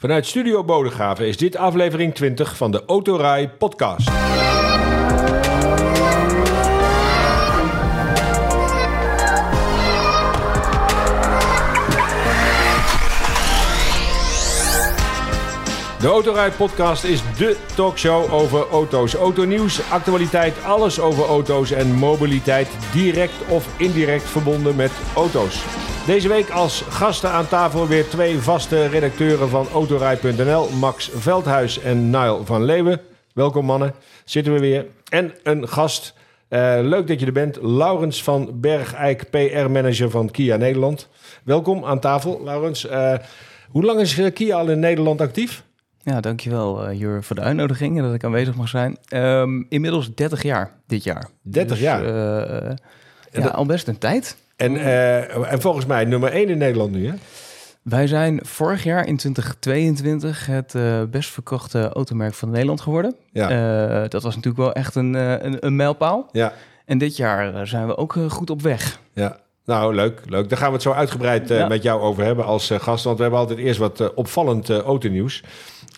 Vanuit Studio Bodegraven is dit aflevering 20 van de Autorij podcast. De Autorij podcast is de talkshow over auto's, autonieuws, actualiteit, alles over auto's en mobiliteit, direct of indirect verbonden met auto's. Deze week als gasten aan tafel weer twee vaste redacteuren van Autorij.nl, Max Veldhuis en Niall van Leeuwen. Welkom mannen, zitten we weer. En een gast, eh, leuk dat je er bent, Laurens van Bergijk, PR-manager van Kia Nederland. Welkom aan tafel, Laurens. Eh, hoe lang is eh, Kia al in Nederland actief? Ja, dankjewel uh, Jur voor de uitnodiging en dat ik aanwezig mag zijn. Um, inmiddels 30 jaar dit jaar. 30 dus, jaar? Ja, al best een tijd. En, uh, en volgens mij nummer 1 in Nederland nu, hè? Wij zijn vorig jaar in 2022 het uh, best verkochte automerk van Nederland geworden. Ja. dat was natuurlijk wel echt een, een, een mijlpaal. Ja. En dit jaar zijn we ook goed op weg. Ja. Nou, leuk, leuk. Daar gaan we het zo uitgebreid met jou over hebben als gast. Want we hebben altijd eerst wat opvallend autonieuws.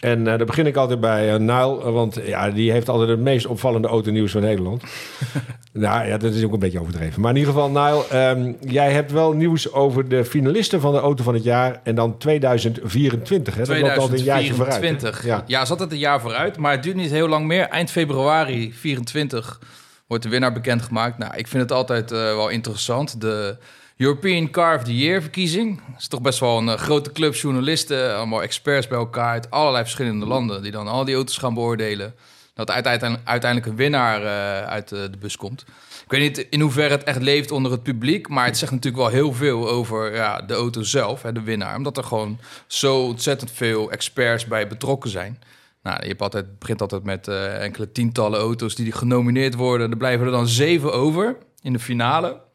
En uh, daar begin ik altijd bij uh, Nile, want ja, die heeft altijd het meest opvallende autonieuws van Nederland. nou ja, dat is ook een beetje overdreven. Maar in ieder geval, Nile, um, jij hebt wel nieuws over de finalisten van de auto van het jaar en dan 2024. Hè? Dat 2024. loopt altijd een jaartje vooruit. Ja. ja, zat het een jaar vooruit, maar het duurt niet heel lang meer. Eind februari 24 wordt de winnaar bekendgemaakt. Nou, ik vind het altijd uh, wel interessant. De European Car of the Year verkiezing. Dat is toch best wel een uh, grote club journalisten, allemaal experts bij elkaar uit allerlei verschillende landen, die dan al die auto's gaan beoordelen. Dat uiteindelijk, een winnaar uh, uit de, bus komt. Ik weet niet in hoeverre het echt leeft onder het publiek, maar het zegt natuurlijk wel heel veel over ja, de auto zelf, hè, de winnaar. Omdat er gewoon zo ontzettend veel experts bij betrokken zijn. Nou, je hebt altijd, begint altijd met enkele tientallen auto's die genomineerd worden. Er blijven er dan zeven over in de finale.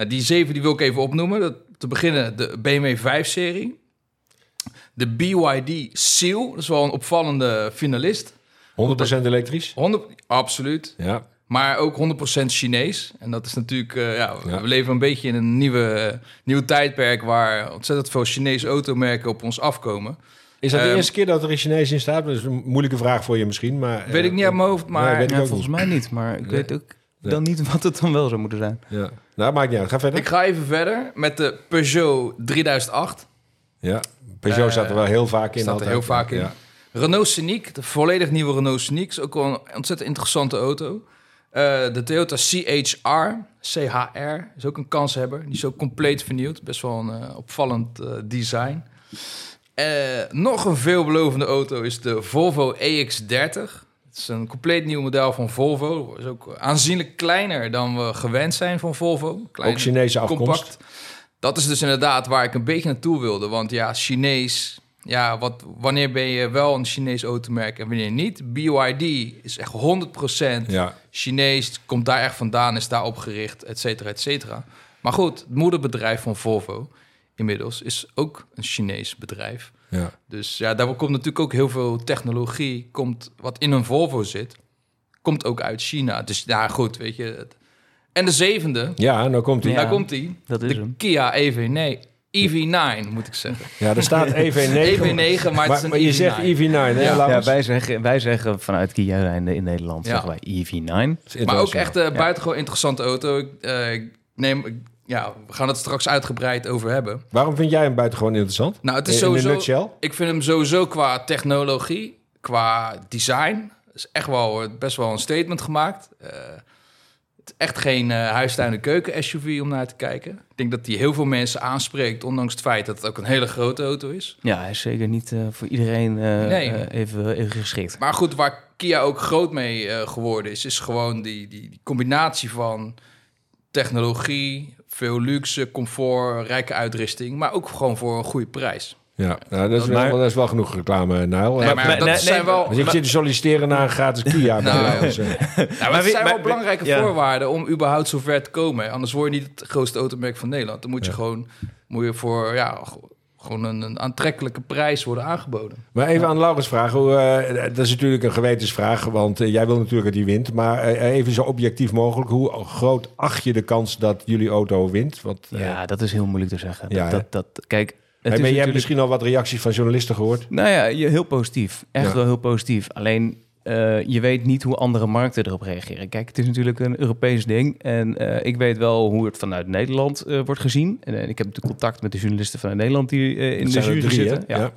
Nou, die zeven die wil ik even opnoemen. Dat, te beginnen de BMW 5-serie. De BYD Seal, dat is wel een opvallende finalist. 100% elektrisch? 100, absoluut. Ja. Maar ook 100% Chinees. En dat is natuurlijk, uh, ja, we leven een beetje in een nieuwe, uh, nieuw tijdperk waar ontzettend veel Chinese automerken op ons afkomen. Is dat de um, eerste keer dat er een Chinees in staat? Dat is een moeilijke vraag voor je misschien. Maar, weet ik niet uit mijn hoofd, maar... Nee, ja, volgens niet. mij niet, maar ik weet ook dan niet wat het dan wel zou moeten zijn. Ja. Nou, maakt niet uit. Ga verder. Ik ga even verder met de Peugeot 3008. Ja, Peugeot uh, staat er wel heel vaak in. Staat er heel vaak in. Ja. Renault Scenic, de volledig nieuwe Renault Scenic. Is ook wel een ontzettend interessante auto. Uh, de Toyota CHR, CHR, is ook een kanshebber. Die is ook compleet vernieuwd. Best wel een uh, opvallend design. nog een veelbelovende auto is de Volvo EX30. Is een compleet nieuw model van Volvo. is ook aanzienlijk kleiner dan we gewend zijn van Volvo. Klein, ook Chinese afkomst. Compact. Dat is dus inderdaad waar ik een beetje naartoe wilde. Want ja, Chinees... Ja, wat, wanneer ben je wel een Chinees automerk en wanneer niet? BYD is echt 100% ja. Chinees. Komt daar echt vandaan, is daar opgericht, et cetera, et cetera. Maar goed, het moederbedrijf van Volvo inmiddels is ook een Chinees bedrijf. Ja. Dus ja, daar komt natuurlijk ook heel veel technologie, komt, wat in een Volvo zit, komt ook uit China. Dus ja, goed, weet je. En de zevende. Ja, nou komt hij. Ja, daar komt hij. Dat is de hem. Kia EV, nee, EV9 moet ik zeggen. Ja, er staat EV9. EV9, maar, het is een maar je zegt EV9, hè? Ja, ja, wij, zeggen, wij zeggen vanuit Kia in, in Nederland ja. zeggen wij EV9. Maar ook echt een uh, buitengewoon interessante auto. Ik, uh, ik neem, ja, we gaan het straks uitgebreid over hebben. Waarom vind jij hem buitengewoon interessant? Nou, het is sowieso. Ik vind hem sowieso qua technologie, qua design, is echt wel best wel een statement gemaakt. Uh, het is echt geen uh, huistuin- en keuken-SUV om naar te kijken. Ik denk dat hij heel veel mensen aanspreekt, ondanks het feit dat het ook een hele grote auto is. Ja, hij is zeker niet uh, voor iedereen nee. even, even geschikt. Maar goed, waar Kia ook groot mee geworden is, is gewoon die, die, die combinatie van technologie, veel luxe, comfort, rijke uitrusting, maar ook gewoon voor een goede prijs. Ja, nou, dat, is wel, dat is wel genoeg reclame, Nijl. Nee, maar, dat zijn wel... Dus ik zit te solliciteren naar een gratis Kia. nou, nou, maar het zijn wel belangrijke voorwaarden om überhaupt zover te komen. Anders word je niet het grootste automerk van Nederland. Dan moet je gewoon moet je voor ja, gewoon een, een, aantrekkelijke prijs worden aangeboden. Maar even aan Laurens vragen. Hoe, uh, dat is natuurlijk een gewetensvraag, want uh, jij wil natuurlijk dat hij wint. Maar uh, even zo objectief mogelijk. Hoe groot acht je de kans dat jullie auto wint? Want, ja, dat is heel moeilijk te zeggen. Ja, dat, dat, dat, kijk, Het hey, maar je hebt misschien al wat reacties van journalisten gehoord? Nou ja, heel positief. Echt wel heel positief. Alleen uh, je weet niet hoe andere markten erop reageren. Kijk, het is natuurlijk een Europees ding. En uh, ik weet wel hoe het vanuit Nederland uh, wordt gezien. En ik heb natuurlijk contact met de journalisten vanuit Nederland die in de jury drie, zitten. Ja. ja.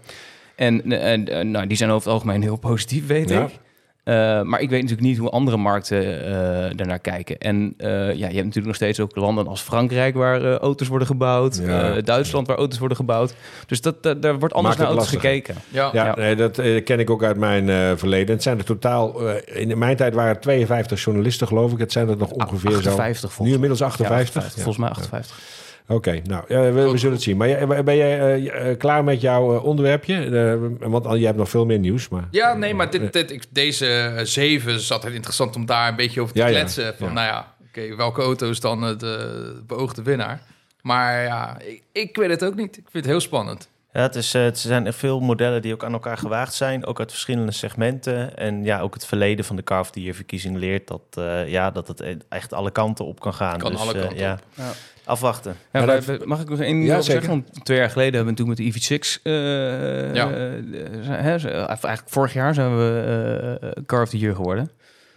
En, en nou, die zijn over het algemeen heel positief, weet ja. ik. Uh, maar ik weet natuurlijk niet hoe andere markten uh, daarnaar kijken. En uh, ja, je hebt natuurlijk nog steeds ook landen als Frankrijk waar auto's worden gebouwd. Ja. Duitsland waar auto's worden gebouwd. Dus dat, dat daar wordt anders naar auto's gekeken. Ja, ja, Nee, dat ken ik ook uit mijn verleden. Het zijn er totaal, in mijn tijd waren het 52 journalisten geloof ik. Het zijn er nog ongeveer 58, zo. Nu inmiddels 58? 58 volgens mij 58. Oké, nou, we, we, zullen het zien. Maar ben jij uh, klaar met jouw uh, onderwerpje? Uh, want je hebt nog veel meer nieuws. Maar, ja, nee, maar dit, dit, deze zeven is altijd interessant om daar een beetje over te ja, kletsen. Ja, van, nou ja, oké, welke auto is dan de beoogde winnaar? Maar ja, ik, ik weet het ook niet. Ik vind het heel spannend. Ja, het, is, het zijn er veel modellen die ook aan elkaar gewaagd zijn, ook uit verschillende segmenten. En ja, ook het verleden van de Car of the Year verkiezing leert dat, uh, ja, dat het echt alle kanten op kan gaan. Kan dus, alle kanten ja. op. Ja. Afwachten. Ja, maar mag ik nog één ja, zeggen? Want twee jaar geleden hebben we toen met de EV6... Uh, ja. Uh, eigenlijk vorig jaar zijn we uh, Car of the Year geworden.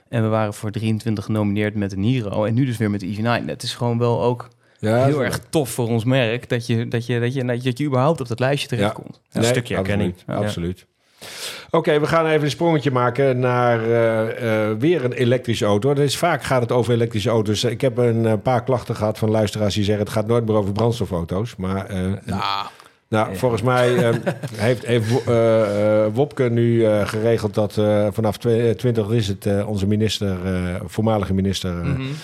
En we waren voor 23 genomineerd met de Niro. En nu dus weer met de EV9. Het is gewoon wel ook ja, heel erg tof voor ons merk... dat je, dat je, dat je, dat je, dat je überhaupt op dat lijstje terechtkomt. Ja. Een stukje herkenning. Absoluut. absoluut. Oké, we gaan even een sprongetje maken naar uh, uh, weer een elektrische auto. Vaak gaat het over elektrische auto's. Ik heb een uh, paar klachten gehad van luisteraars die zeggen... het gaat nooit meer over brandstofauto's. Maar nou, volgens mij heeft, heeft Wopke nu geregeld dat vanaf 20 is het onze minister, voormalige minister... Mm -hmm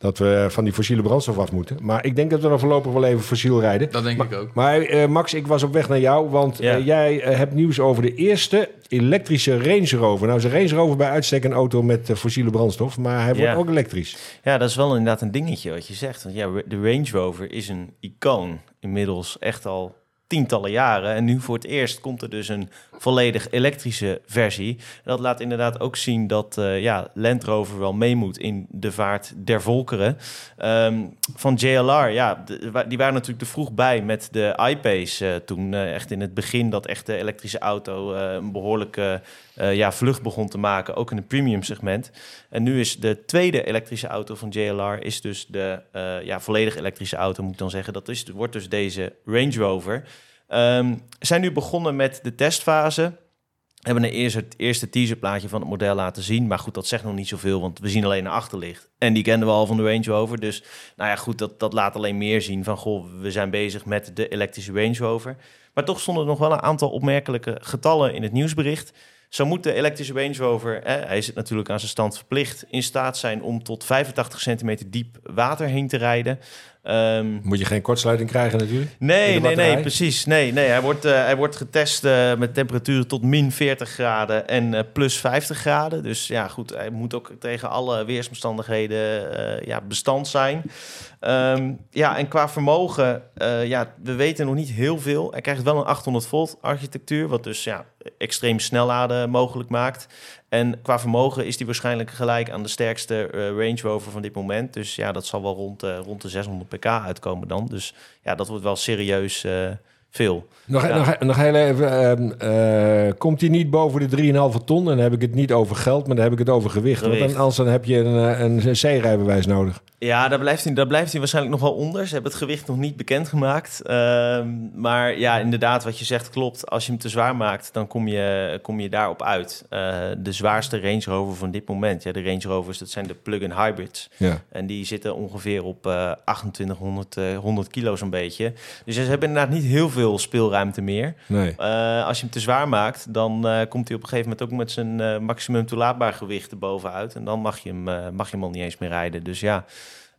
dat we van die fossiele brandstof af moeten. Maar ik denk dat we dan voorlopig wel even fossiel rijden. Dat denk maar, ik ook. Maar uh, Max, ik was op weg naar jou, want uh, jij uh, hebt nieuws over de eerste elektrische Range Rover. Nou is een Range Rover bij uitstek een auto met fossiele brandstof, maar hij wordt ook elektrisch. Ja, dat is wel inderdaad een dingetje wat je zegt. Want ja, de Range Rover is een icoon inmiddels echt al tientallen jaren. En nu voor het eerst komt er dus een volledig elektrische versie. Dat laat inderdaad ook zien dat uh, ja, Land Rover wel mee moet in de vaart der volkeren. Um, van JLR, ja, die waren natuurlijk te vroeg bij met de iPace uh, toen. Uh, echt in het begin dat echt de elektrische auto een behoorlijke ja, vlucht begon te maken, ook in het premium segment. En nu is de tweede elektrische auto van JLR is dus de ja, volledig elektrische auto, moet ik dan zeggen. Dat is, wordt dus deze Range Rover. Um, zijn nu begonnen met de testfase. Hebben een eerste, het eerste teaserplaatje van het model laten zien. Maar goed, dat zegt nog niet zoveel, want we zien alleen een achterlicht. En die kenden we al van de Range Rover. Dus nou ja, goed, dat, dat laat alleen meer zien van... goh, we zijn bezig met de elektrische Range Rover. Maar toch stonden er nog wel een aantal opmerkelijke getallen in het nieuwsbericht. Zo moet de elektrische Range Rover, hij zit natuurlijk aan zijn stand verplicht... in staat zijn om tot 85 centimeter diep water heen te rijden... Um, Moet je geen kortsluiting krijgen natuurlijk? Nee, nee, nee, precies. Nee, nee. Hij, wordt, uh, hij wordt getest uh, met temperaturen tot min 40 graden en uh, plus 50 graden. Dus ja, goed, hij moet ook tegen alle weersomstandigheden ja, bestand zijn. Um, ja, en qua vermogen, ja, we weten nog niet heel veel. Hij krijgt wel een 800 volt architectuur, wat dus ja, extreem snelladen mogelijk maakt. En qua vermogen is die waarschijnlijk gelijk aan de sterkste uh, Range Rover van dit moment. Dus ja, dat zal wel rond, uh, rond de 600 pk uitkomen dan. Dus ja, dat wordt wel serieus uh, veel. Nog, nog, nog heel even, uh, komt hij niet boven de 3,5 ton? Dan heb ik het niet over geld, maar dan heb ik het over gewicht. gewicht. Want anders dan heb je een, een C-rijbewijs nodig. Ja, daar blijft, hij, daar blijft hij waarschijnlijk nog wel onder. Ze hebben het gewicht nog niet bekendgemaakt. Uh, maar ja, inderdaad, wat je zegt klopt. Als je hem te zwaar maakt, dan kom je, kom je daarop uit. Uh, de zwaarste Range Rover van dit moment. Ja, de Range Rovers, dat zijn de plug-in hybrids. Ja. En die zitten ongeveer op uh, 2800 100 kilo zo'n beetje. Dus ze hebben inderdaad niet heel veel speelruimte meer. Nee. Eh, als je hem te zwaar maakt, dan komt hij op een gegeven moment ook met zijn maximum toelaatbaar gewicht erbovenuit. En dan mag je, hem, mag je hem al niet eens meer rijden. Dus ja,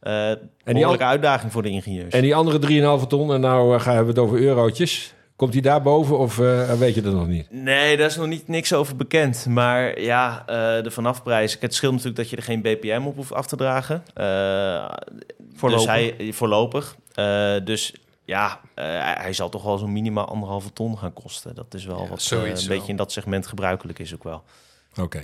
uh, en die uitdaging voor de ingenieurs. En die andere 3,5 ton, en nou uh, gaan we het over eurotjes. Komt die daar boven of uh, weet je dat nog niet? Nee, daar is nog niet niks over bekend. Maar ja, de vanafprijs. Het scheelt natuurlijk dat je er geen BPM op hoeft af te dragen. voorlopig. Dus hij, voorlopig. dus ja, hij zal toch wel zo'n minimaal anderhalve ton gaan kosten. Dat is wel wat een beetje in dat segment gebruikelijk is ook wel. Oké.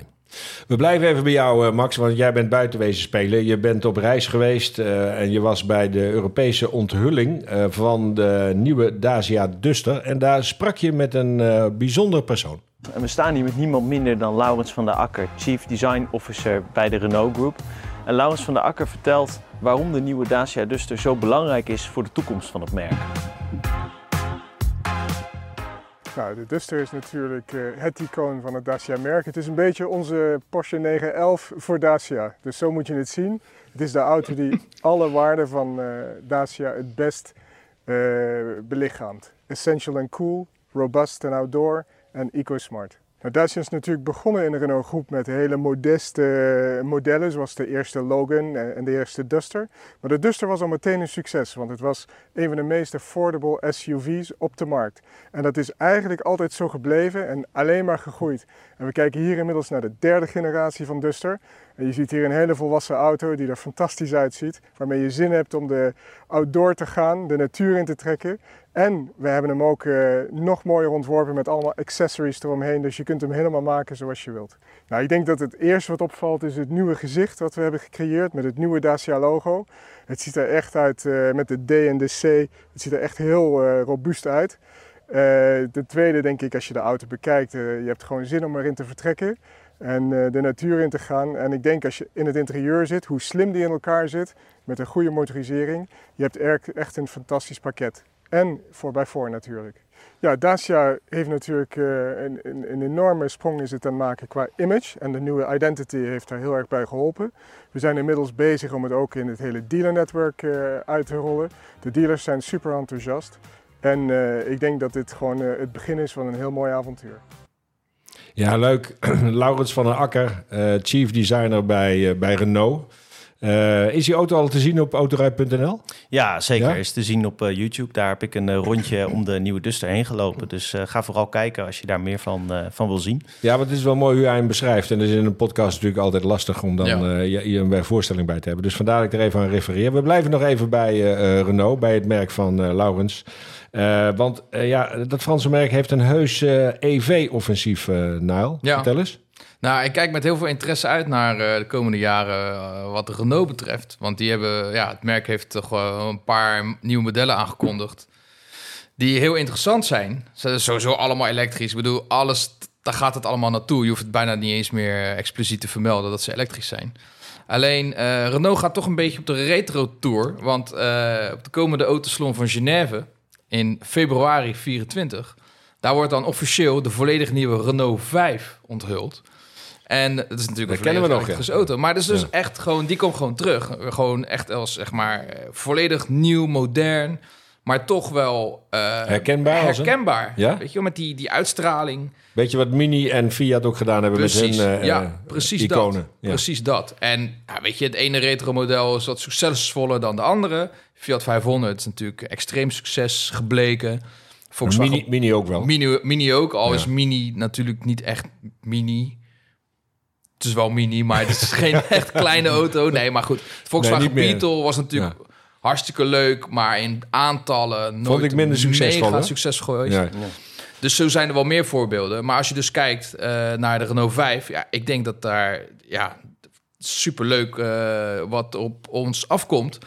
We blijven even bij jou, Max, want jij bent buitenwezen spelen. Je bent op reis geweest en je was bij de Europese onthulling van de nieuwe Dacia Duster. En daar sprak je met een bijzonder persoon. En we staan hier met niemand minder dan Laurens van der Akker, Chief Design Officer bij de Renault Group. En Laurens van der Akker vertelt waarom de nieuwe Dacia Duster zo belangrijk is voor de toekomst van het merk. Nou, de Duster is natuurlijk uh, het icoon van het Dacia-merk. Het is een beetje onze Porsche 911 voor Dacia. Dus zo moet je het zien. Het is de auto die alle waarden van uh, Dacia het best uh, belichaamt. Essential and cool, robust and outdoor en eco-smart. Nou, Dacia is natuurlijk begonnen in de Renault groep met hele modeste modellen, zoals de eerste Logan en de eerste Duster. Maar de Duster was al meteen een succes, want het was een van de meest affordable SUV's op de markt. En dat is eigenlijk altijd zo gebleven en alleen maar gegroeid. En we kijken hier inmiddels naar de derde generatie van Duster. En je ziet hier een hele volwassen auto die er fantastisch uitziet, waarmee je zin hebt om de outdoor te gaan, de natuur in te trekken. En we hebben hem ook uh, nog mooier ontworpen met allemaal accessories eromheen, dus je kunt hem helemaal maken zoals je wilt. Nou, ik denk dat het eerste wat opvalt is het nieuwe gezicht wat we hebben gecreëerd met het nieuwe Dacia logo. Het ziet er echt uit uh, met de D en de C, het ziet er echt heel uh, robuust uit. de tweede denk ik, als je de auto bekijkt, je hebt gewoon zin om erin te vertrekken en de natuur in te gaan. En ik denk als je in het interieur zit, hoe slim die in elkaar zit, met een goede motorisering, je hebt echt een fantastisch pakket. En voor bij voor natuurlijk. Ja, Dacia heeft natuurlijk uh, een, een, een, enorme sprong is het maken qua image. En de nieuwe identity heeft daar heel erg bij geholpen. We zijn inmiddels bezig om het ook in het hele dealernetwerk uh, uit te rollen. De dealers zijn super enthousiast. En uh, ik denk dat dit gewoon het begin is van een heel mooi avontuur. Ja, leuk. Laurens van der Akker, chief designer bij, bij Renault. Uh, is die auto al te zien op autorij.nl? Ja, zeker. Is te zien op uh, YouTube. Daar heb ik een uh, rondje om de nieuwe Duster heen gelopen. Dus ga vooral kijken als je daar meer van, van wil zien. Ja, want het is wel mooi hoe hij hem beschrijft. En dat is in een podcast natuurlijk altijd lastig om dan ja. je, een voorstelling bij te hebben. Dus vandaar dat ik er even aan refereer. We blijven nog even bij Renault, bij het merk van Laurens. want ja, dat Franse merk heeft een heus EV-offensief, Nile. Ja. Vertel eens. Nou, ik kijk met heel veel interesse uit naar uh, de komende jaren uh, wat Renault betreft. Want die hebben, ja, het merk heeft toch een paar nieuwe modellen aangekondigd. Die heel interessant zijn. Ze zijn sowieso allemaal elektrisch. Ik bedoel, alles, daar gaat het allemaal naartoe. Je hoeft het bijna niet eens meer expliciet te vermelden dat ze elektrisch zijn. Alleen uh, Renault gaat toch een beetje op de retro tour. Want op de komende autosalon van Genève in februari 24... daar wordt dan officieel de volledig nieuwe Renault 5 onthuld. En dat is natuurlijk dat een kennen we nog, auto. Maar dat is dus echt gewoon, die komt gewoon terug. Gewoon echt als, zeg maar, volledig nieuw, modern. Maar toch wel uh, herkenbaar. Herkenbaar. Ja? Weet je, met die, die uitstraling. Weet je wat Mini en Fiat ook gedaan hebben precies, met hun uh, ja, eh, precies iconen? Dat. Ja. Precies dat. En ja, weet je, het ene retro model is wat succesvoller dan de andere. Fiat 500 is natuurlijk extreem succes gebleken. Volkswagen, mini, mini ook wel. Mini, mini ook, al is Mini natuurlijk niet echt Mini. Het is wel mini, maar het is geen echt kleine auto. Nee, maar goed. Volkswagen nee, Beetle was natuurlijk hartstikke leuk, maar in aantallen nooit Vond ik minder succesvol, mega succesvol geweest. Ja. Dus zo zijn er wel meer voorbeelden. Maar als je dus kijkt uh, naar de Renault 5, ja, ik denk dat daar ja, superleuk uh, wat op ons afkomt.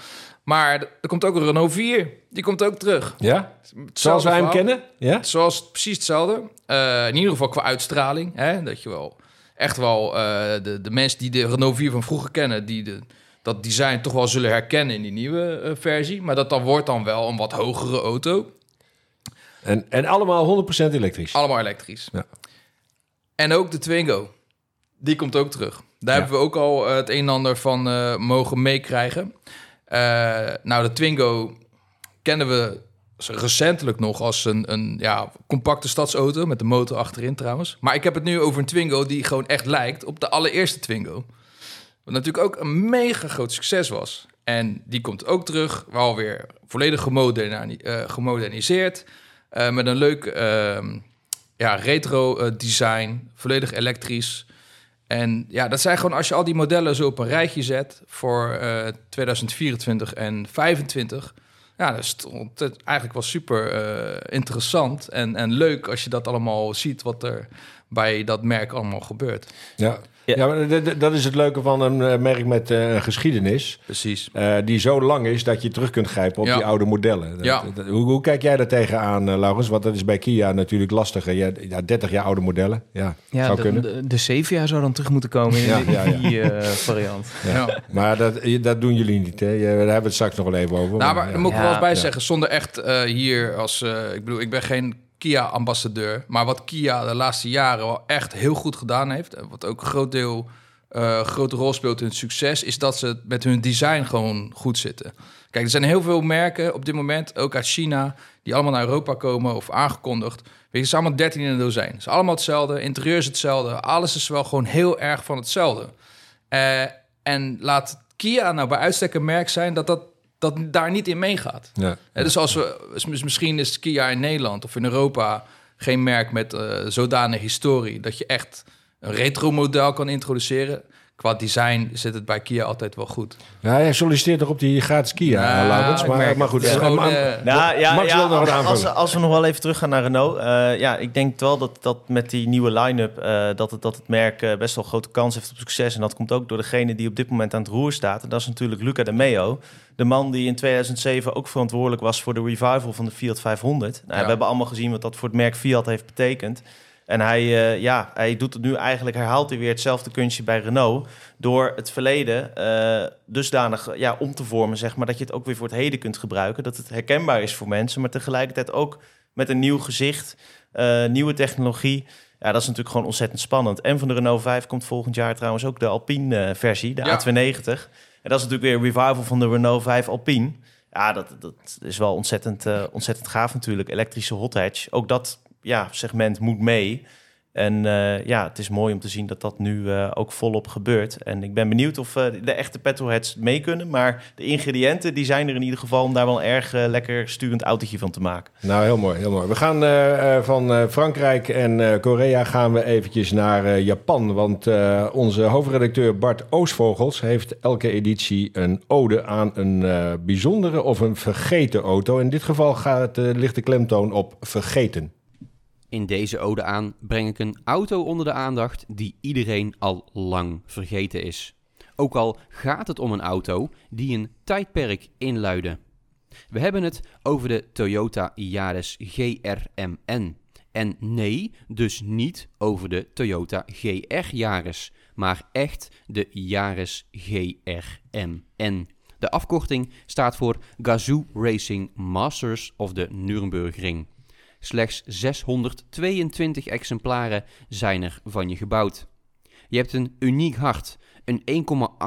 Maar er komt ook een Renault 4. Die komt ook terug. Ja? Zoals wij hem kennen? Ja? Zoals precies hetzelfde. Uh, in ieder geval qua uitstraling. Hè? Dat je wel echt wel uh, de, de mensen die de Renault 4 van vroeger kennen, die de, dat design toch wel zullen herkennen in die nieuwe uh, versie. Maar dat dan wordt dan wel een wat hogere auto. En, en allemaal 100% elektrisch? Allemaal elektrisch. Ja. En ook de Twingo. Die komt ook terug. Daar hebben we ook al uh, het een en ander van mogen meekrijgen. nou, de Twingo kennen we recentelijk nog als een, een ja, compacte stadsauto met de motor achterin trouwens. Maar ik heb het nu over een Twingo die gewoon echt lijkt op de allereerste Twingo. Wat natuurlijk ook een mega groot succes was. En die komt ook terug, wel weer volledig uh, gemoderniseerd. Uh, met een leuk uh, ja, retro uh, design, volledig elektrisch. En ja, dat zijn gewoon als je al die modellen zo op een rijtje zet voor 2024 en 2025 ja, dus het, eigenlijk was super interessant en, en leuk als je dat allemaal ziet wat er bij dat merk allemaal gebeurt. Ja, ja, dat is het leuke van een eh, merk met uh, een geschiedenis. Precies. Uh, die zo lang is dat je terug kunt grijpen op die oude modellen. Ja. hoe, hoe, kijk jij daar tegenaan, uh, Laurens? Want dat is bij Kia natuurlijk lastiger. Ja, ja 30 jaar oude modellen. Ja, ja zou de, kunnen. De, de 7 jaar zou dan terug moeten komen in, ja, die variant. Ja. Maar dat, dat doen jullie niet, hè? Daar hebben we het straks nog wel even over. Nou, maar, maar moet ik wel eens bij zeggen, zonder echt hier als... ik bedoel, ik ben geen Kia-ambassadeur. Maar wat Kia de laatste jaren wel echt heel goed gedaan heeft... en wat ook een groot deel uh, grote rol speelt in het succes, is dat ze met hun design gewoon goed zitten. Kijk, er zijn heel veel merken op dit moment, ook uit China, die allemaal naar Europa komen of aangekondigd. Weet je, het allemaal 13 in een dozijn. Het is allemaal hetzelfde, interieur is hetzelfde, alles is wel gewoon heel erg van hetzelfde. Uh, en laat Kia nou bij uitstek een merk zijn dat dat, dat daar niet in meegaat. Ja. Dus als we, misschien is Kia in Nederland of in Europa geen merk met uh, zodanig historie dat je echt een retro model kan introduceren. Qua design zit het bij Kia altijd wel goed. Ja, hij solliciteert toch op die gratis Kia, nou, Laurens. Maar, maar goed, gewoon, uh, nou, ja, Max ja, nog als, als, we nog wel even teruggaan naar Renault. Uh, ja, ik denk wel dat, dat met die nieuwe line-up... Uh, dat, het, dat het merk best wel grote kans heeft op succes. En dat komt ook door degene die op dit moment aan het roer staat. En dat is natuurlijk Luca de Meo. De man die in 2007 ook verantwoordelijk was voor de revival van de Fiat 500. Nou, We hebben allemaal gezien wat dat voor het merk Fiat heeft betekend. En hij, uh, ja, hij doet het nu eigenlijk, herhaalt hij weer hetzelfde kunstje bij Renault. Door het verleden uh, dusdanig ja, om te vormen, zeg maar, dat je het ook weer voor het heden kunt gebruiken. Dat het herkenbaar is voor mensen, maar tegelijkertijd ook met een nieuw gezicht, uh, nieuwe technologie. Ja, dat is natuurlijk gewoon ontzettend spannend. En van de Renault 5 komt volgend jaar trouwens ook de Alpine-versie, de A290. En dat is natuurlijk weer een revival van de Renault 5 Alpine. Ja, dat, dat is wel ontzettend, ontzettend gaaf natuurlijk. Elektrische hot hatch. Ook dat ja, segment moet mee. En uh, ja, het is mooi om te zien dat dat nu uh, ook volop gebeurt. En ik ben benieuwd of uh, de echte petrolheads mee kunnen. Maar de ingrediënten die zijn er in ieder geval om daar wel erg lekker sturend autootje van te maken. Nou, heel mooi, heel mooi. We gaan van Frankrijk en Korea gaan we eventjes naar Japan. Want onze hoofdredacteur Bart Oosvogels heeft elke editie een ode aan een bijzondere of een vergeten auto. In dit geval gaat, ligt de klemtoon op vergeten. In deze ode aan breng ik een auto onder de aandacht die iedereen al lang vergeten is. Ook al gaat het om een auto die een tijdperk inluidde. We hebben het over de Toyota Yaris GRMN. En nee, dus niet over de Toyota GR Yaris, maar echt de Yaris GRMN. De afkorting staat voor Gazoo Racing Masters of the Nürburgring. Slechts 622 exemplaren zijn er van je gebouwd. Je hebt een uniek hart, een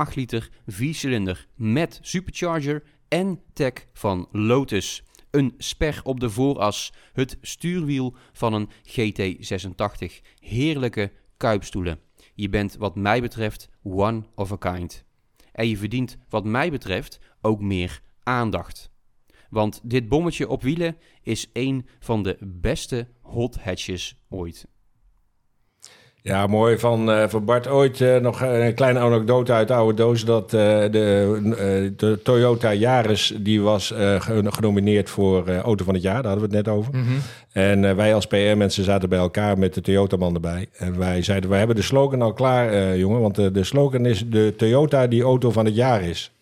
1,8 liter viercilinder met supercharger en tech van Lotus. Een sper op de vooras, het stuurwiel van een GT86. Heerlijke kuipstoelen. Je bent wat mij betreft one of a kind. En je verdient wat mij betreft ook meer aandacht. Want dit bommetje op wielen is een van de beste hot hatches ooit. Ja, mooi. Van, uh, van Bart ooit uh, nog een kleine anekdote uit de oude doos. Dat uh, de, de, Toyota Yaris, die was genomineerd voor Auto van het Jaar. Daar hadden we het net over. Mm -hmm. En wij als PR-mensen zaten bij elkaar met de Toyota-man erbij. En wij zeiden, we hebben de slogan al klaar, jongen. Want de slogan is de Toyota die Auto van het Jaar is.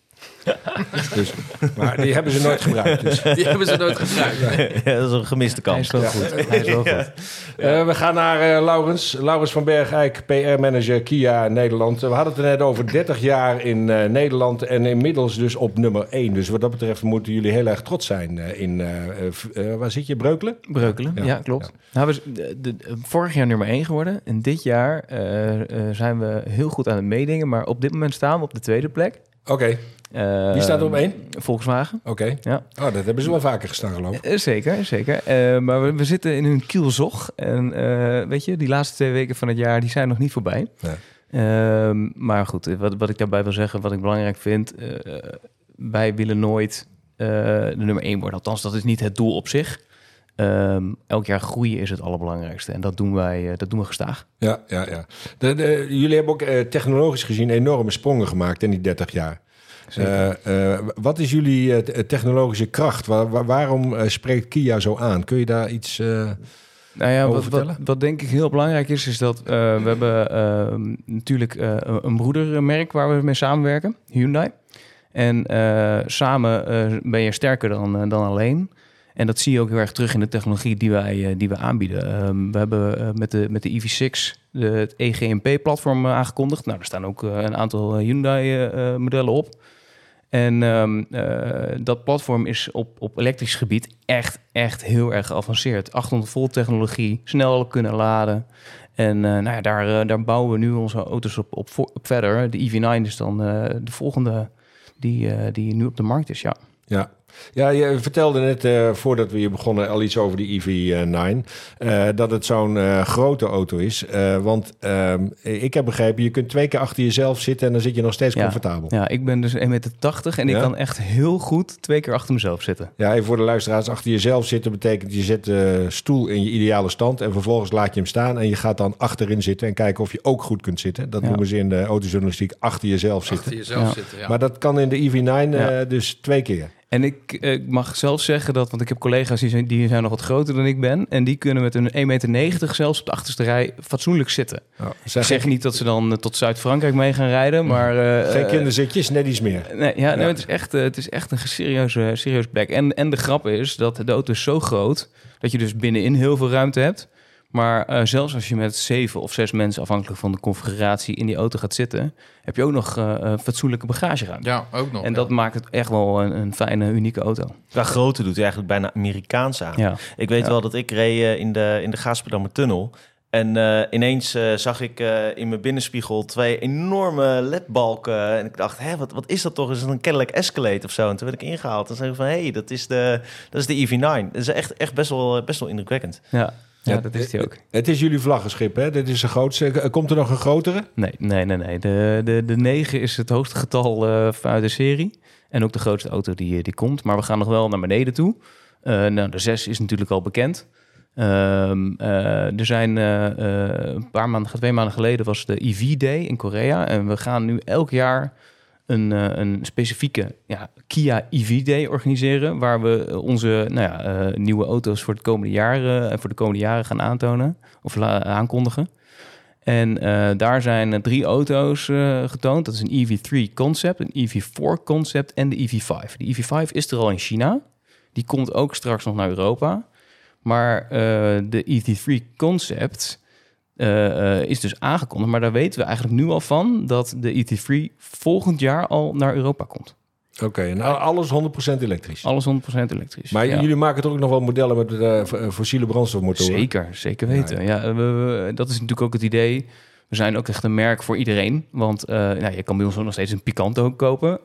Dus, maar die hebben ze nooit gebruikt. Dus. Die hebben ze nooit gebruikt. Ja, dat is een gemiste kans. Hij is wel goed. Hij is wel goed. Uh, we gaan naar uh, Laurens. Laurens van Bergijk, PR-manager Kia Nederland. We hadden het er net over 30 jaar in uh, Nederland en inmiddels dus op nummer 1. Dus wat dat betreft moeten jullie heel erg trots zijn in... waar zit je? Breukelen? Breukelen, ja, ja klopt. Ja. Nou, we de, de, vorig jaar nummer 1 geworden. En dit jaar zijn we heel goed aan het meedingen. Maar op dit moment staan we op de tweede plek. Oké. Uh, Wie staat er op één? Volkswagen. Oké. Ja. Oh, dat hebben ze wel vaker gestaan, geloof ik. Uh, zeker, zeker. Uh, maar we, we, zitten in hun kielzog. En weet je, die laatste twee weken van het jaar, die zijn nog niet voorbij. Nee. Ehm, maar goed, wat, wat ik daarbij wil zeggen, wat ik belangrijk vind... wij willen nooit de nummer één worden. Althans, dat is niet het doel op zich. Um, elk jaar groeien is het allerbelangrijkste. En dat doen wij, dat doen we gestaag. Ja, ja, ja. De, de, jullie hebben ook technologisch gezien enorme sprongen gemaakt in die 30 jaar. wat is jullie technologische kracht? waarom spreekt Kia zo aan? Kun je daar iets nou ja, wat, wat, wat, denk ik heel belangrijk is, is dat we hebben natuurlijk een broedermerk waar we mee samenwerken, Hyundai. En samen ben je sterker dan, dan alleen. En dat zie je ook heel erg terug in de technologie die wij, eh, die we aanbieden. Ehm, we hebben uh, met, de, met de EV6 de, het EGMP-platform uh, aangekondigd. Nou, er staan ook een aantal Hyundai-modellen op. En um, dat platform is op, op elektrisch gebied echt, echt heel erg geavanceerd. 800 volt technologie, snel kunnen laden. En nou ja, daar, daar bouwen we nu onze auto's op, op, op verder. De EV9 is dan de volgende die, die nu op de markt is, ja. Ja, ja, je vertelde net uh, voordat we hier begonnen al iets over die EV9. Uh, dat het zo'n uh, grote auto is. want ehm, ik heb begrepen, je kunt twee keer achter jezelf zitten en dan zit je nog steeds comfortabel. Ja, ik ben dus 1,80 meter en ik kan echt heel goed twee keer achter mezelf zitten. Ja, even voor de luisteraars, achter jezelf zitten betekent je zet de stoel in je ideale stand en vervolgens laat je hem staan en je gaat dan achterin zitten en kijken of je ook goed kunt zitten. Dat noemen ze in de autojournalistiek achter jezelf zitten. Achter jezelf zitten, ja. Maar dat kan in de EV9 dus twee keer. En ik, ik, mag zelf zeggen dat, want ik heb collega's die zijn, die zijn nog wat groter dan ik ben. En die kunnen met een 1,90 meter zelfs op de achterste rij fatsoenlijk zitten. Oh, zeg ik zeg niet dat ze dan eh, tot Zuid-Frankrijk mee gaan rijden, maar... Uh, Geen kinderzitjes, net iets meer. Nee, ja, Nee, het, is echt, het is echt een serieuze, serieuze plek. En, en de grap is dat de auto is zo groot dat je dus binnenin heel veel ruimte hebt. Maar uh, zelfs als je met zeven of zes mensen, afhankelijk van de configuratie, in die auto gaat zitten, heb je ook nog uh, fatsoenlijke bagageruimte. Ja, ook nog. En dat maakt het echt wel een, een, fijne, unieke auto. Qua grootte doet hij eigenlijk bijna Amerikaans aan. Ja. Ik weet wel dat ik reed in de, in de Gaasperdammer tunnel. En uh, ineens uh, zag ik uh, in mijn binnenspiegel twee enorme ledbalken. En ik dacht, hé, wat, wat is dat toch? Is dat een Cadillac Escalade of zo? En toen werd ik ingehaald. En zei ik van, hé, hey, dat is de, dat is de EV9. Dat is echt, echt best, wel, best wel indrukwekkend. Ja. Ja, dat is hij ook. Het is jullie vlaggenschip, hè? Dit is de grootste. Komt er nog een grotere? Nee, nee, nee. nee. De, de, de 9 is het hoogste getal uh, vanuit de serie. En ook de grootste auto die, die komt. Maar we gaan nog wel naar beneden toe. Uh, nou, de 6 is natuurlijk al bekend. Uh, er zijn een paar maanden, twee maanden geleden was de EV Day in Korea. En we gaan nu elk jaar een, eh, een specifieke ja, Kia EV Day organiseren. Waar we onze nou ja, eh, nieuwe auto's voor, het komende jaren, en voor de komende jaren gaan aantonen of aankondigen. En daar zijn drie auto's getoond. Dat is een EV3 concept, een EV4 concept en de EV5. De EV5 is er al in China. Die komt ook straks nog naar Europa. Maar de EV3 concept uh, is dus aangekondigd. Maar daar weten we eigenlijk nu al van dat de ET3 volgend jaar al naar Europa komt. Oké, okay, en alles 100% elektrisch? Alles 100% elektrisch. Maar jullie maken toch ook nog wel modellen met uh, fossiele brandstofmotoren? Zeker, zeker weten. Ja, we, dat is natuurlijk ook het idee. We zijn ook echt een merk voor iedereen. Want uh, nou, je kan bij ons nog steeds een Picanto kopen.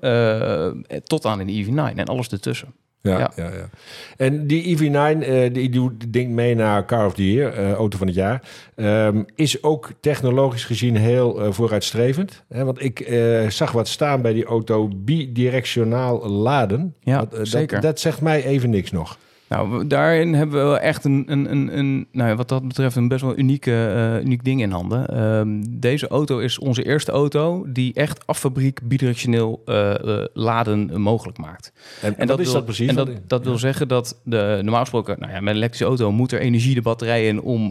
tot aan een EV9 en alles ertussen. Ja, ja. ja, En die EV9, uh, die doet ding mee naar Car of the Year, uh, auto van het jaar. Um, is ook technologisch gezien heel uh, vooruitstrevend. Hè? Want ik zag wat staan bij die auto bidirectionaal laden. Ja, dat, zeker. Dat, dat zegt mij even niks nog. Nou, daarin hebben we echt een, een, een, een nou ja, wat dat betreft, een best wel unieke, uh, uniek ding in handen. Um, deze auto is onze eerste auto die echt affabriek bidirectioneel uh, uh, laden mogelijk maakt. En, en, dat is dat precies? En dat, dat wil zeggen dat de, normaal gesproken, nou ja, met een elektrische auto moet er energie de batterij in om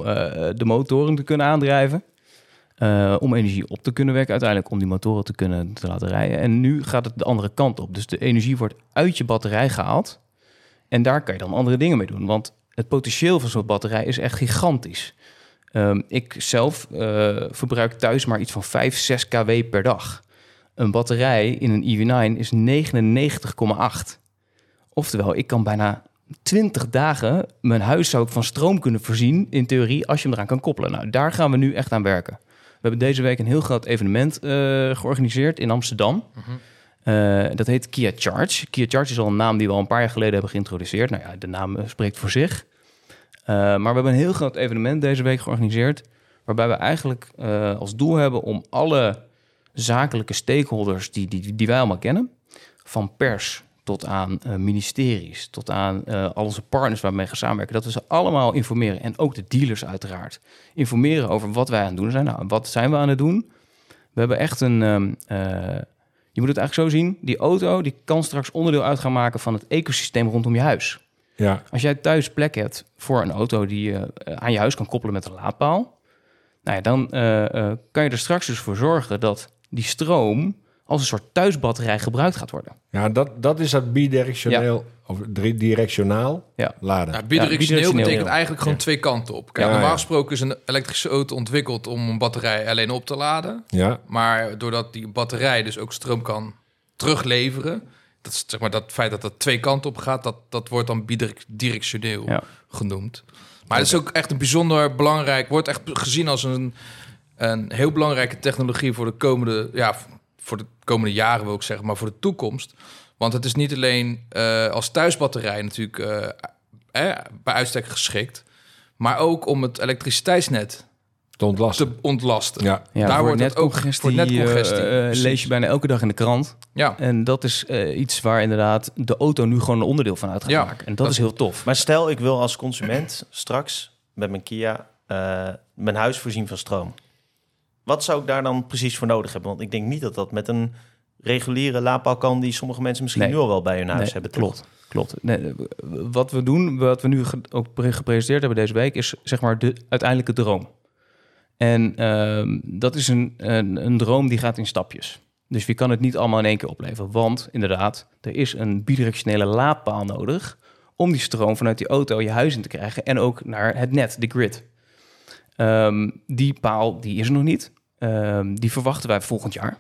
de motoren te kunnen aandrijven. om energie op te kunnen wekken, uiteindelijk om die motoren te kunnen te laten rijden. En nu gaat het de andere kant op. Dus de energie wordt uit je batterij gehaald. En daar kan je dan andere dingen mee doen. Want het potentieel van zo'n batterij is echt gigantisch. Um, ik zelf uh, verbruik thuis maar iets van 5, 6 kW per dag. Een batterij in een EV9 is 99,8. Oftewel, ik kan bijna 20 dagen mijn huis zou ik van stroom kunnen voorzien, in theorie, als je hem eraan kan koppelen. Nou, daar gaan we nu echt aan werken. We hebben deze week een heel groot evenement uh, georganiseerd in Amsterdam. Uh uh, dat heet Kia Charge. Kia Charge is al een naam die we al een paar jaar geleden hebben geïntroduceerd. Nou ja, de naam eh, spreekt voor zich. Uh, maar we hebben een heel groot evenement deze week georganiseerd. Waarbij we eigenlijk als doel hebben om alle zakelijke stakeholders die, die, die wij allemaal kennen, van pers tot aan ministeries, tot aan al onze partners waarmee we gaan samenwerken, dat we ze allemaal informeren. En ook de dealers uiteraard. Informeren over wat wij aan het doen zijn. Nou, wat zijn we aan het doen? We hebben echt een, um, Je moet het eigenlijk zo zien, die auto die kan straks onderdeel uit gaan maken van het ecosysteem rondom je huis. Ja. Als jij thuis plek hebt voor een auto die je eh, aan je huis kan koppelen met een laadpaal, nou ja, dan uh, kan je er straks dus voor zorgen dat die stroom als een soort thuisbatterij gebruikt gaat worden. Ja, dat, dat is dat bidirectioneel of directionaal ja. laden. Ja, bidirectioneel, betekent eigenlijk gewoon twee kanten op. Kijk, normaal gesproken is een elektrische auto ontwikkeld om een batterij alleen op te laden. Ja. Maar doordat die batterij dus ook stroom kan terugleveren, dat is, zeg maar dat feit dat dat twee kanten op gaat, dat, dat wordt dan bidirectioneel genoemd. Maar het is ook echt een bijzonder belangrijk, wordt echt gezien als een, een heel belangrijke technologie voor de komende, ja, voor de komende jaren wil ik zeggen, maar voor de toekomst. Want het is niet alleen uh, als thuisbatterij natuurlijk uh, eh, bij uitstek geschikt, maar ook om het elektriciteitsnet te ontlasten. Te ontlasten. Ja. ja Daar wordt het ook voor netcongestie. Uh, lees je bijna elke dag in de krant. Ja. En dat is uh, iets waar inderdaad de auto nu gewoon een onderdeel van uit gaat ja. maken. En dat, dat, is heel tof. Maar stel, ik wil als consument straks met mijn Kia uh, mijn huis voorzien van stroom. Wat zou ik daar dan precies voor nodig hebben? Want ik denk niet dat dat met een reguliere laadpaal kan... die sommige mensen misschien nee. nu al wel bij hun huis nee, hebben. Klopt, klopt. Nee, wat we doen, wat we nu ook gepresenteerd hebben deze week... is zeg maar de uiteindelijke droom. En uh, dat is een, een, een, droom die gaat in stapjes. Dus je kan het niet allemaal in één keer opleveren. Want inderdaad, er is een bidirectionele laadpaal nodig... om die stroom vanuit die auto je huis in te krijgen... en ook naar het net, de grid. Um, die paal die is er nog niet. Um, die verwachten wij volgend jaar.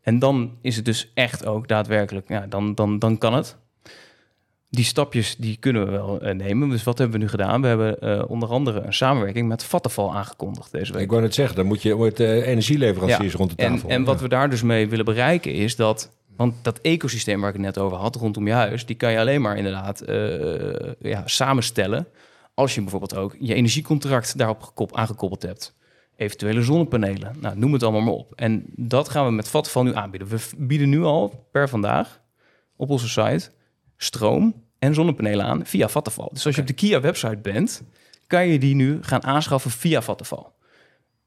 En dan is het dus echt ook daadwerkelijk, ja, dan, dan, dan kan het. Die stapjes die kunnen we wel uh, nemen. Dus wat hebben we nu gedaan? We hebben uh, onder andere een samenwerking met Vattenfall aangekondigd deze week. Ik wou net zeggen, dan moet je met uh, energieleveranciers ja. rond de tafel. En, en wat we daar dus mee willen bereiken is dat want dat ecosysteem waar ik het net over had rondom je huis, die kan je alleen maar inderdaad ja, samenstellen. Als je bijvoorbeeld ook je energiecontract daarop aangekoppeld hebt eventuele zonnepanelen. Nou, noem het allemaal maar op. En dat gaan we met Vattenfall nu aanbieden. We bieden nu al per vandaag op onze site stroom en zonnepanelen aan via Vattenfall. Dus als je op de Kia-website bent, kan je die nu gaan aanschaffen via Vattenfall.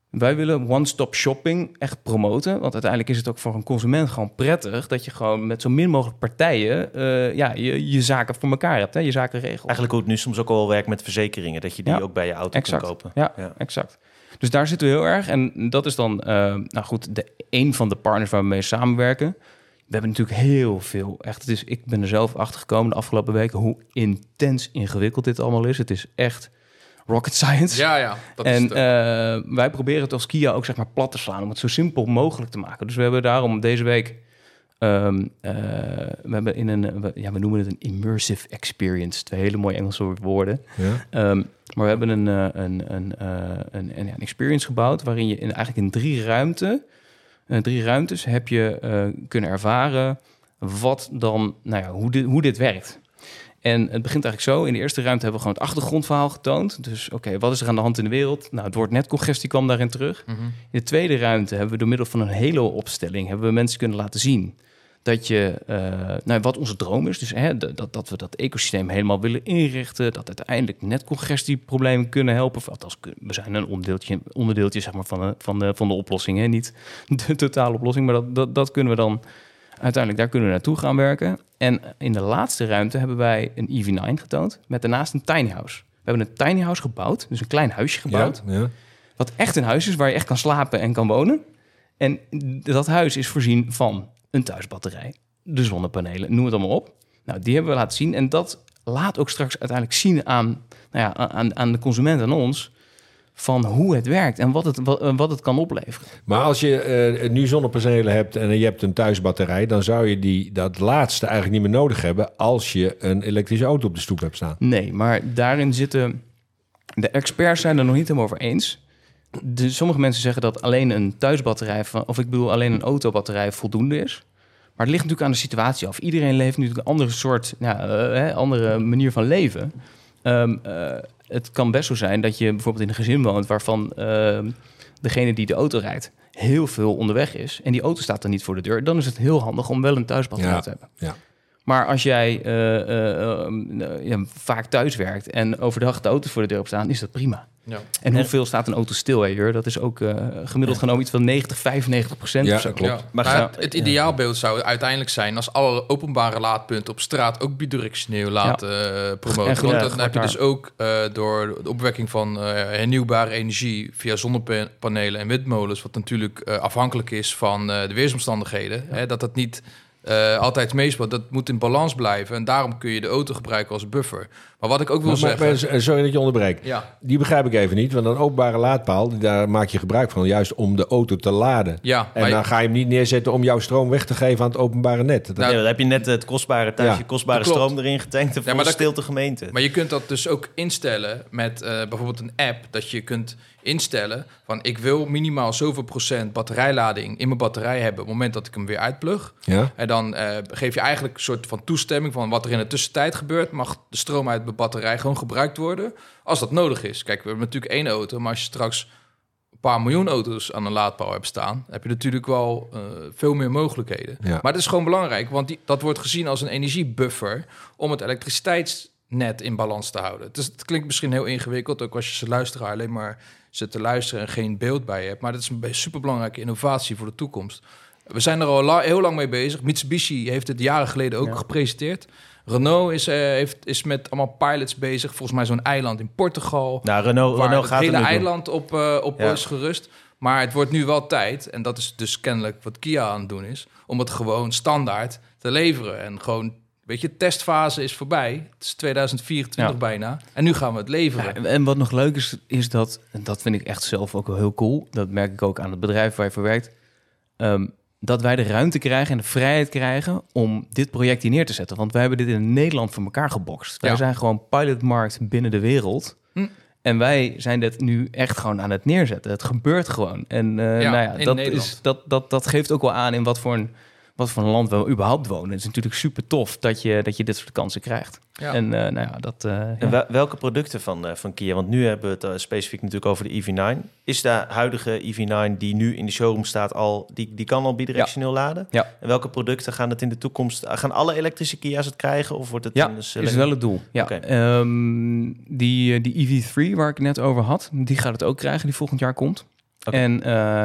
Wij willen one-stop shopping echt promoten. Want uiteindelijk is het ook voor een consument gewoon prettig... dat je gewoon met zo min mogelijk partijen uh, ja, je, je zaken voor elkaar hebt. Hè, je zaken regelt. Eigenlijk hoe het nu soms ook al werkt met verzekeringen... dat je die ja, ook bij je auto exact. kan kopen. Ja, ja, exact. Dus daar zitten we heel erg. En dat is dan, uh, nou goed, de, een van de partners waar we mee samenwerken. We hebben natuurlijk heel veel, echt, het is, ik ben er zelf achter gekomen de afgelopen weken... hoe intens ingewikkeld dit allemaal is. Het is echt rocket science. Ja, ja. Dat en is uh, wij proberen het als Kia ook zeg maar plat te slaan... om het zo simpel mogelijk te maken. Dus we hebben daarom deze week... Um, uh, we hebben in een, we, ja, we noemen het een immersive experience. Twee hele mooie Engelse woorden. Ja. Um, maar we hebben een, uh, een, een, uh, een, een, een, experience gebouwd waarin je in, eigenlijk in drie ruimten, uh, drie ruimtes heb je kunnen ervaren wat dan, nou ja, hoe dit, hoe dit werkt. En het begint eigenlijk zo. In de eerste ruimte hebben we gewoon het achtergrondverhaal getoond. Dus oké, wat is er aan de hand in de wereld? Nou, het woord netcongestie kwam daarin terug. Mm -hmm. In de tweede ruimte hebben we door middel van een hele opstelling hebben we mensen kunnen laten zien dat je, uh, nou, wat onze droom is, dus hè, dat, dat we dat ecosysteem helemaal willen inrichten, dat uiteindelijk netcongestieproblemen kunnen helpen. Althans, we zijn een onderdeeltje, onderdeeltje zeg maar, van, de, van, de, van de oplossing, hè? niet de totale oplossing, maar dat, dat, dat kunnen we dan uiteindelijk, daar kunnen we naartoe gaan werken. En in de laatste ruimte hebben wij een EV9 getoond, met daarnaast een tiny house. We hebben een tiny house gebouwd, dus een klein huisje gebouwd, ja, ja. wat echt een huis is waar je echt kan slapen en kan wonen. En dat huis is voorzien van een thuisbatterij, de zonnepanelen, noem het allemaal op. Nou, die hebben we laten zien en dat laat ook straks uiteindelijk zien aan, nou ja, aan, aan de consument en ons van hoe het werkt en wat het, wat, wat het kan opleveren. Maar als je uh, nu zonnepanelen hebt en je hebt een thuisbatterij, dan zou je die, dat laatste eigenlijk niet meer nodig hebben als je een elektrische auto op de stoep hebt staan. Nee, maar daarin zitten de experts zijn er nog niet helemaal over eens. De, sommige mensen zeggen dat alleen een thuisbatterij, van, of ik bedoel alleen een autobatterij voldoende is. Maar het ligt natuurlijk aan de situatie af. Iedereen leeft nu een andere soort, ja, uh, andere manier van leven. Um, uh, het kan best zo zijn dat je bijvoorbeeld in een gezin woont waarvan uh, degene die de auto rijdt heel veel onderweg is en die auto staat er niet voor de deur. Dan is het heel handig om wel een thuisbatterij ja, te hebben. Ja. Maar als jij uh, uh, ja, vaak thuis werkt en overdag de auto voor de deur op staan, is dat prima. Ja. En hoeveel staat een auto stil, hè, Dat is ook uh, gemiddeld genomen iets van 90, 95 procent ja, klopt. Ja. Maar ja, het ideaalbeeld zou uiteindelijk zijn als alle openbare laadpunten op straat ook bidirectioneel laten uh, promoten. Want dan heb je dus ook uh, door de opwekking van hernieuwbare energie via zonnepanelen en windmolens, wat natuurlijk afhankelijk is van de weersomstandigheden, hè, dat dat niet uh, altijd meespeelt. Dat moet in balans blijven. En daarom kun je de auto gebruiken als buffer. Maar wat ik ook wil zeggen... sorry dat je onderbreek. Ja. Die begrijp ik even niet. Want een openbare laadpaal, daar maak je gebruik van... juist om de auto te laden. Ja, en dan ga je hem niet neerzetten om jouw stroom weg te geven... aan het openbare net. Dat... Nou, dan heb je net het kostbare thuisje, kostbare stroom erin getankt... en ja, maar dat stilte gemeente. Maar je kunt dat dus ook instellen met uh, bijvoorbeeld een app... dat je kunt instellen van ik wil minimaal zoveel procent batterijlading in mijn batterij hebben op het moment dat ik hem weer uitplug. Ja. En dan uh, geef je eigenlijk een soort van toestemming van wat er in de tussentijd gebeurt. Mag de stroom uit mijn batterij gewoon gebruikt worden als dat nodig is. Kijk, we hebben natuurlijk één auto, maar als je straks een paar miljoen auto's aan een laadpaal hebt staan, heb je natuurlijk wel uh, veel meer mogelijkheden. Ja. Maar het is gewoon belangrijk, want die, dat wordt gezien als een energiebuffer om het elektriciteitsnet in balans te houden. Dus het klinkt misschien heel ingewikkeld, ook als je ze luisteraar alleen maar zit te luisteren en geen beeld bij hebt. Maar dat is een superbelangrijke innovatie voor de toekomst. We zijn er al heel lang mee bezig. Mitsubishi heeft het jaren geleden ook gepresenteerd. Renault is, uh, heeft, is met allemaal pilots bezig. Volgens mij zo'n eiland in Portugal. Nou, Renault, waar Renault het hele eiland op, uh, op is gerust. Maar het wordt nu wel tijd, en dat is dus kennelijk wat Kia aan het doen is, om het gewoon standaard te leveren. En gewoon Weet je, testfase is voorbij. Het is 2024 bijna. En nu gaan we het leveren. en wat nog leuk is, is dat, en dat vind ik echt zelf ook heel cool. Dat merk ik ook aan het bedrijf waar je voor werkt. Ehm, dat wij de ruimte krijgen en de vrijheid krijgen om dit project hier neer te zetten. Want wij hebben dit in Nederland voor elkaar gebokst. Wij zijn gewoon pilotmarkt binnen de wereld. Hm. En wij zijn dit nu echt gewoon aan het neerzetten. Het gebeurt gewoon. En uh, nou ja, dat, is, dat, dat, dat geeft ook wel aan in wat voor een wat voor een land we überhaupt wonen. Het is natuurlijk super tof dat je, dat je dit soort kansen krijgt. Ja. En uh, nou ja, dat. Uh, en welke producten van, uh, van Kia? Want nu hebben we het specifiek natuurlijk over de EV9. Is de huidige EV9 die nu in de showroom staat al, die, die kan al bidirectioneel laden? Ja. En welke producten gaan het in de toekomst? Gaan alle elektrische Kia's het krijgen of wordt het? Ja, is wel het doel. Ja. Okay. Um, ehm, die, die EV3 waar ik net over had, die gaat het ook krijgen die volgend jaar komt. Okay. En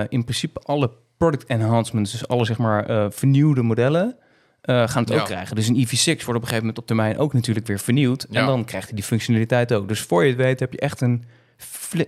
in principe alle product enhancements, dus alle zeg maar uh, vernieuwde modellen, uh, gaan het ook krijgen. Dus een EV6 wordt op een gegeven moment op termijn ook natuurlijk weer vernieuwd. En dan krijgt hij die functionaliteit ook. Dus voor je het weet heb je echt een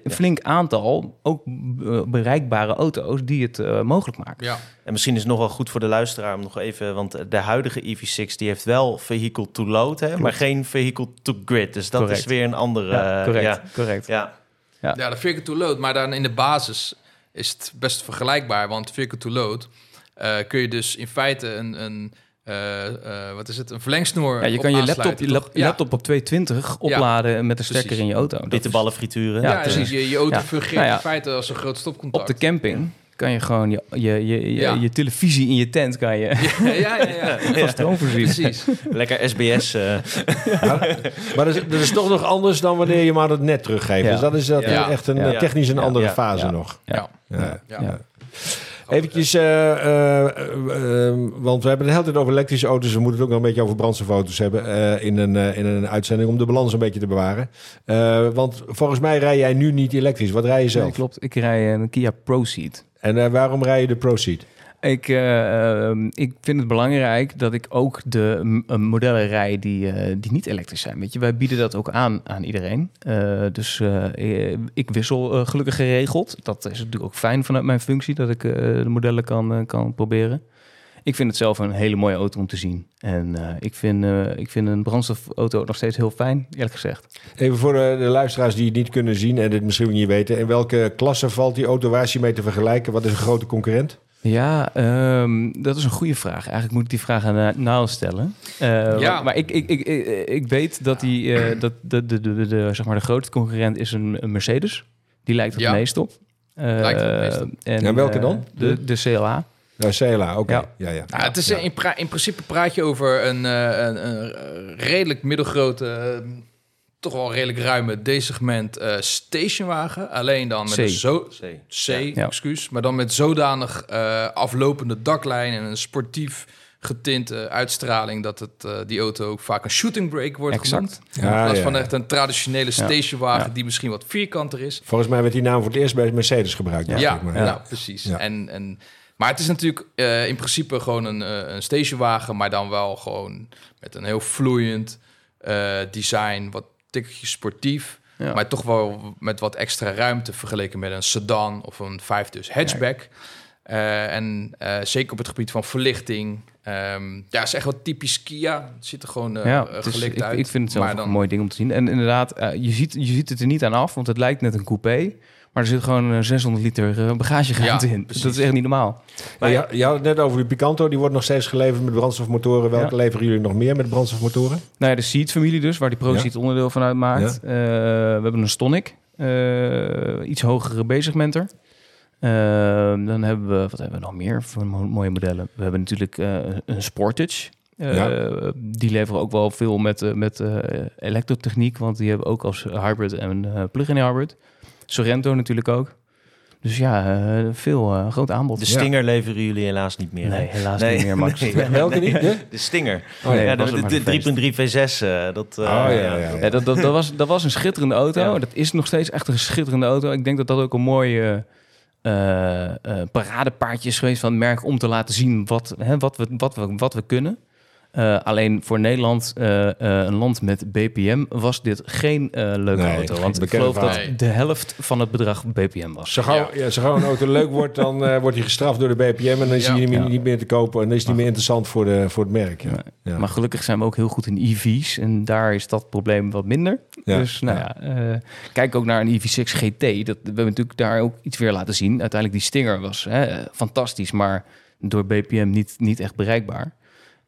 flink aantal ook uh, bereikbare auto's die het mogelijk maken. Ja. En misschien is het nog wel goed voor de luisteraar om nog even, want de huidige EV6 die heeft wel vehicle to load, hè, maar geen vehicle to grid. Dus dat is weer een andere. Ja, correct. Ja. correct. Ja. Ja. ja, de vehicle to load, maar dan in de basis is het best vergelijkbaar. Want vehicle to load uh, kun je dus in feite een, een uh, uh, wat is het, een verlengsnoer. Ja, je kan je laptop, je laptop op 220 opladen met een stekker in je auto. ballen frituren. Ja, precies. Je, je auto fungeert nou in feite als een groot stopcontact. Op de camping kan je gewoon je, je, je, je, je, televisie in je tent kan je ja, ja, ja, ja. van stroom voorzien. Precies. Lekker SBS. Uh. maar dat is, dat is toch nog anders dan wanneer je maar het net teruggeeft. Dus dat is dat echt een technisch een andere fase nog. ja. ja. Eventjes, uh, uh, want we hebben het hele tijd over elektrische auto's. We moeten het ook nog een beetje over brandstofauto's hebben in, een, in een uitzending om de balans een beetje te bewaren. want volgens mij rij jij nu niet elektrisch. Wat rij je zelf? Nee, klopt. Ik rij een Kia Proceed. En waarom rij je de Proceed? Ik, uh, ik vind het belangrijk dat ik ook de modellen rij die, die niet elektrisch zijn. Weet je, wij bieden dat ook aan aan iedereen. Dus ik wissel gelukkig geregeld. Dat is natuurlijk ook fijn vanuit mijn functie dat ik de modellen kan, kan proberen. Ik vind het zelf een hele mooie auto om te zien. En ik, vind, ik vind een brandstofauto nog steeds heel fijn, eerlijk gezegd. Even voor de, de, luisteraars die het niet kunnen zien en dit misschien niet weten. In welke klasse valt die auto? Waar is je mee te vergelijken? Wat is een grote concurrent? Ja, um, dat is een goede vraag. Eigenlijk moet ik die vraag aan uh, stellen. Uh, ja. Maar ik, ik, ik, ik, weet dat, die, uh, dat de, de, de, de, zeg maar de grootste concurrent is een, een Mercedes. Die lijkt het ja. meest op. lijkt het meest op. En, ja, welke dan? De, de CLA. Ja, CLA, oké. Okay. Ja. Ja, ja. Nou, het is in, in, principe praat je over een, een, een redelijk middelgrote toch wel redelijk ruime D-segment uh, stationwagen. Alleen dan met C. een zo... C, C excuus. Maar dan met zodanig uh, aflopende daklijn en een sportief getinte uitstraling dat het, uh, die auto ook vaak een shooting brake wordt exact. genoemd. Ja, in plaats van echt een traditionele stationwagen die misschien wat vierkanter is. Volgens mij werd die naam voor het eerst bij Mercedes gebruikt. Ja, maar. Nou, precies. En, en, maar het is natuurlijk uh, in principe gewoon een, uh, een stationwagen, maar dan wel gewoon met een heel vloeiend design, wat tikkeltje sportief. Maar toch wel met wat extra ruimte vergeleken met een sedan of een 5 dus hatchback. Uh, en uh, zeker op het gebied van verlichting. Um, ja, is echt wat typisch Kia. Het ziet er gewoon uh, ja, is, uit. Ik, ik vind het zelf dan... een mooi ding om te zien. En inderdaad, je, ziet, je ziet het er niet aan af, want het lijkt net een coupé. Maar er zit gewoon 600 liter bagageruimte in. Precies. Dat is echt niet normaal. Maar je, je, had het net over de Picanto. Die wordt nog steeds geleverd met brandstofmotoren. Welke leveren jullie nog meer met brandstofmotoren? Nou ja, de Seat-familie dus, waar die ProSeat onderdeel van uitmaakt. we hebben een Stonic. iets hogere B-segmenter. Ehm, dan hebben we, wat hebben we nog meer voor mooie modellen? We hebben natuurlijk uh, een Sportage. Uh, Die leveren ook wel veel met, uh, met elektrotechniek, want die hebben ook als hybrid en plug-in hybrid. Sorrento natuurlijk ook. Dus ja, veel groot aanbod. De Stinger leveren jullie helaas niet meer. Nee, helaas niet meer, Max. Nee, Welke niet? De, de Stinger. Oh, ja, de, de, 3.3 V6. dat, oh, ja, ja, ja. dat, dat, dat, was, dat was een schitterende auto. Dat is nog steeds echt een schitterende auto. Ik denk dat dat ook een mooie uh, paradepaardjes geweest van het merk om te laten zien wat, hè, wat, we, wat, we, wat we kunnen. Uh, alleen voor Nederland, uh, uh, een land met BPM, was dit geen leuke nee, auto. Want ik geloof dat de helft van het bedrag BPM was. Zo gauw, ja. zo gauw een auto leuk wordt, dan wordt hij gestraft door de BPM... en dan is hij niet, niet, meer te kopen en dan is hij niet meer interessant voor, de, voor het merk. Maar gelukkig zijn we ook heel goed in EV's en daar is dat probleem wat minder. Dus nou ja, kijk ook naar een EV6 GT. Dat, we hebben natuurlijk daar ook iets weer laten zien. Uiteindelijk die Stinger was hè, fantastisch, maar door BPM niet, niet echt bereikbaar.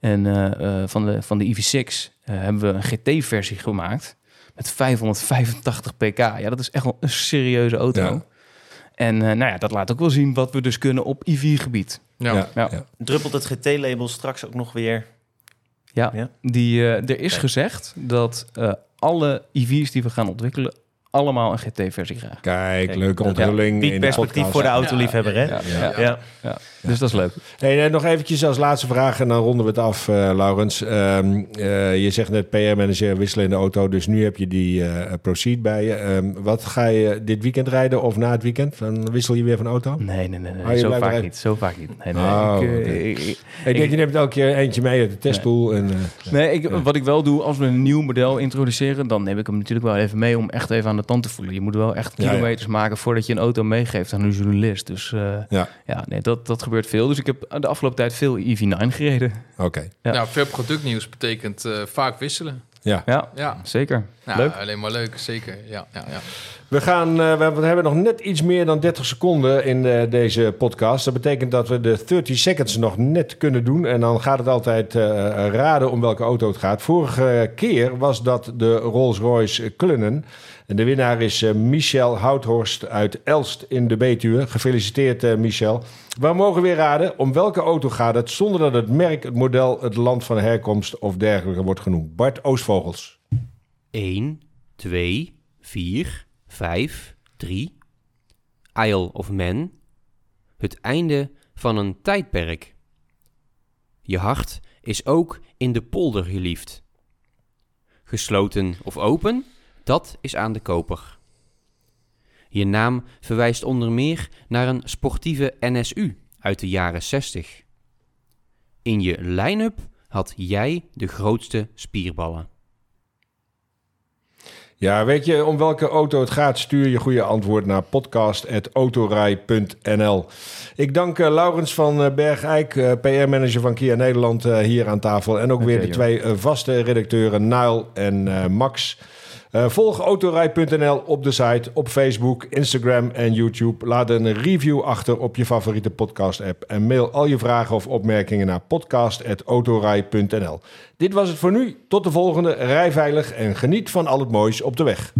En uh, van, de, van de EV6 uh, hebben we een GT-versie gemaakt met 585 pk. Ja, dat is echt wel een serieuze auto. Ja. En uh, nou ja, dat laat ook wel zien wat we dus kunnen op EV-gebied. Ja. Ja. Druppelt het GT-label straks ook nog weer? Ja, Die, er is gezegd dat alle EV's die we gaan ontwikkelen allemaal een GT-versie graag. Kijk, leuke onthulling. Ja, perspectief voor de autoliefhebber, hè? Ja, ja, ja. Dus dat is leuk. Hey, nog eventjes als laatste vraag en dan ronden we het af, uh, Laurens. Um, uh, je zegt net PR-manager wisselen in de auto, dus nu heb je die uh, Proceed bij je. Um, wat ga je dit weekend rijden of na het weekend? Dan wissel je weer van auto? Nee, nee, nee. nee. Oh, zo vaak niet. Zo vaak niet. Nee, nee. Oh, ik, okay. ik, ik, ik, denk, je neemt elke keer eentje mee uit de testpool. Nee, en, nee ik, wat ik wel doe, als we een nieuw model introduceren, dan neem ik hem natuurlijk wel even mee om echt even aan de tand te voelen. Je moet wel echt kilometers maken voordat je een auto meegeeft aan een journalist. Dus ja, ja nee, dat, dat gebeurt veel. Dus ik heb de afgelopen tijd veel EV9 gereden. Oké. Ja. Nou, veel productnieuws betekent uh, vaak wisselen. Ja, ja, ja. zeker. Nou, leuk. Alleen maar leuk, zeker. Ja, ja, ja. We, gaan, uh, we hebben nog net iets meer dan 30 seconden in uh, deze podcast. Dat betekent dat we de 30 seconds nog net kunnen doen. En dan gaat het altijd uh, raden om welke auto het gaat. Vorige keer was dat de Rolls-Royce Cullinan. En de winnaar is uh, Michel Houthorst uit Elst in de Betuwe. Gefeliciteerd, uh, Michel. We mogen weer raden om welke auto gaat het zonder dat het merk, het model, het land van herkomst of dergelijke wordt genoemd. Bart Oostvogels. 1, 2, 4, 5, 3. Isle of Man. Het einde van een tijdperk. Je hart is ook in de polder geliefd. Gesloten of open? Dat is aan de koper. Je naam verwijst onder meer naar een sportieve NSU uit de jaren 60. In je line-up had jij de grootste spierballen. Ja, weet je om welke auto het gaat? Stuur je goede antwoord naar podcast.autorij.nl. Ik dank uh, Laurens van uh, Bergijk, uh, PR-manager van Kia Nederland, hier aan tafel. En ook weer de twee vaste redacteuren, Nile en Max. Uh, volg autorij.nl op de site, op Facebook, Instagram en YouTube. Laat een review achter op je favoriete podcast-app. En mail al je vragen of opmerkingen naar podcast.autorij.nl. Dit was het voor nu. Tot de volgende. Rij veilig en geniet van al het moois op de weg.